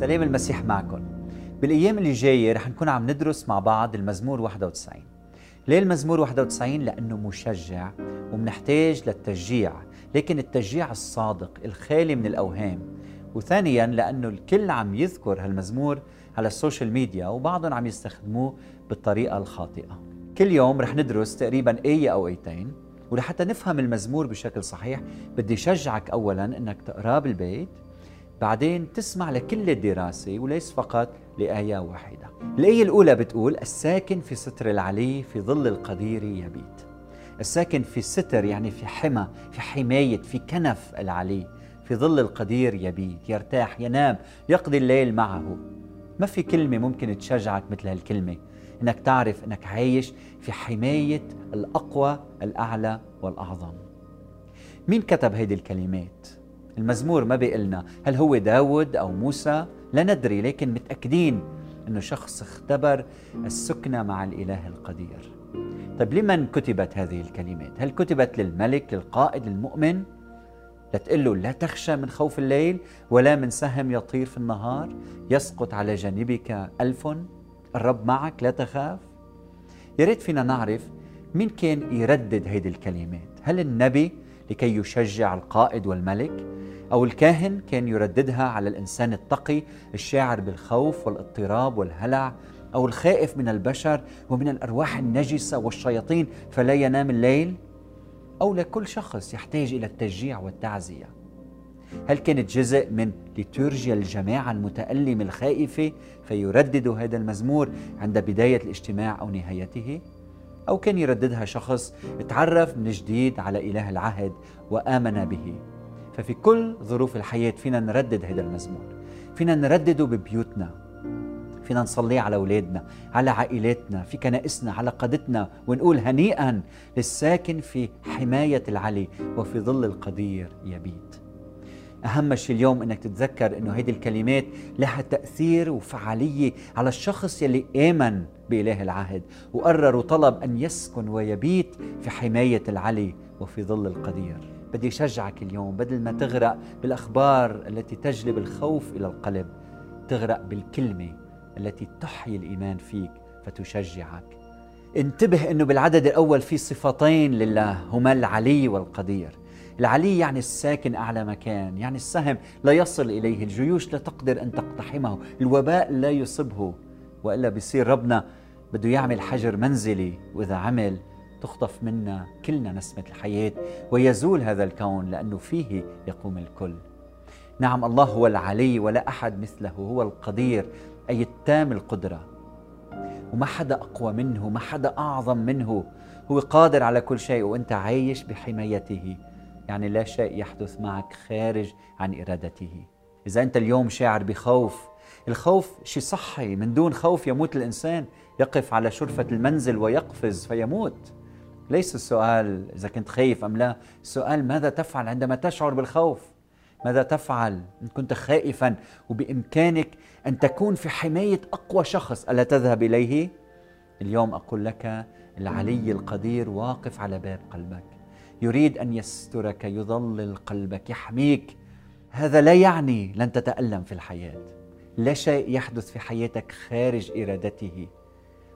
سلام المسيح معكم. بالأيام اللي جاية رح نكون عم ندرس مع بعض المزمور 91 ليه المزمور 91 لأنه مشجع ومنحتاج للتشجيع لكن التشجيع الصادق الخالي من الأوهام. وثانيا لأنه الكل عم يذكر هالمزمور على ال social media وبعضهم عم يستخدموه بالطريقة الخاطئة. كل يوم رح ندرس تقريبا آية أو آيتين. ولحتى نفهم المزمور بشكل صحيح بدي شجعك أولا أنك تقراه بالبيت بعدين تسمع لكل الدراسة وليس فقط لآية واحدة. الآية الأولى بتقول الساكن في ستر العلي في ظل القدير يبيت. الساكن في ستر يعني في حمى في حماية في كنف العلي في ظل القدير يبيت يرتاح ينام يقضي الليل معه. ما في كلمة ممكن تشجعك مثل هالكلمة. إنك تعرف إنك عايش في حماية الأقوى الأعلى والأعظم. مين كتب هيدي الكلمات؟ المزمور ما بيقلنا. هل هو داود أو موسى؟ لا ندري لكن متأكدين أنه شخص اختبر السكنة مع الإله القدير. طيب لمن كتبت هذه الكلمات؟ هل كتبت للملك للقائد المؤمن لتقول له لا تخشى من خوف الليل ولا من سهم يطير في النهار. يسقط على جانبك ألف. الرب معك لا تخاف. يا ريت فينا نعرف مين كان يردد هيدي الكلمات. هل النبي لكي يشجع القائد والملك أو الكاهن كان يرددها على الإنسان التقي الشاعر بالخوف والاضطراب والهلع أو الخائف من البشر ومن الأرواح النجسة والشياطين فلا ينام الليل أو لكل شخص يحتاج إلى التشجيع والتعزية هل كانت جزء من ليتورجيا الجماعة المتألمة الخائفة فيردد هذا المزمور عند بداية الاجتماع أو نهايته؟ أو كان يرددها شخص تعرف من جديد على إله العهد وآمن به. ففي كل ظروف الحياة فينا نردد هذا المزمور. فينا نردده ببيوتنا. فينا نصلي على أولادنا على عائلاتنا في كنائسنا على قادتنا ونقول هنيئا للساكن في حماية العلي وفي ظل القدير يبيت. أهم شيء اليوم أنك تتذكر أنه هذه الكلمات لها تأثير وفعالية على الشخص يلي آمن بإله العهد وقرر وطلب أن يسكن ويبيت في حماية العلي وفي ظل القدير. بدي أشجعك اليوم بدل ما تغرق بالأخبار التي تجلب الخوف إلى القلب تغرق بالكلمة التي تحيي الإيمان فيك فتشجعك. انتبه أنه بالعدد الأول في صفتين لله هما العلي والقدير. العلي يعني الساكن أعلى مكان يعني السهم لا يصل إليه الجيوش لا تقدر أن تقتحمه الوباء لا يصبه. وإلا بيصير ربنا بده يعمل حجر منزلي وإذا عمل تخطف منا كلنا نسمة الحياة ويزول هذا الكون لأنه فيه يقوم الكل. نعم الله هو العلي ولا أحد مثله هو القدير أي التام القدرة. وما حدا أقوى منه ما حدا أعظم منه. هو قادر على كل شيء وأنت عايش بحمايته. يعني لا شيء يحدث معك خارج عن إرادته. إذا أنت اليوم شاعر بخوف الخوف شيء صحي من دون خوف يموت الإنسان. يقف على شرفة المنزل ويقفز فيموت. ليس السؤال إذا كنت خايف أم لا. السؤال ماذا تفعل عندما تشعر بالخوف؟ ماذا تفعل إن كنت خائفا وبإمكانك أن تكون في حماية أقوى شخص؟ ألا تذهب إليه؟ اليوم أقول لك العلي القدير واقف على باب قلبك. يريد أن يسترك يظلل قلبك يحميك. هذا لا يعني لن تتألم في الحياة. لا شيء يحدث في حياتك خارج إرادته.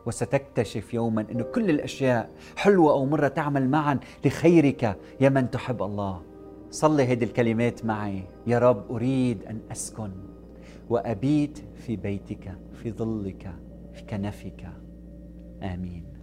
وستكتشف يوما أن كل الأشياء حلوة أو مرة تعمل معا لخيرك. يا من تحب الله. صلي هذه الكلمات معي. يا رب أريد أن أسكن وأبيت في بيتك في ظلك في كنفك. آمين.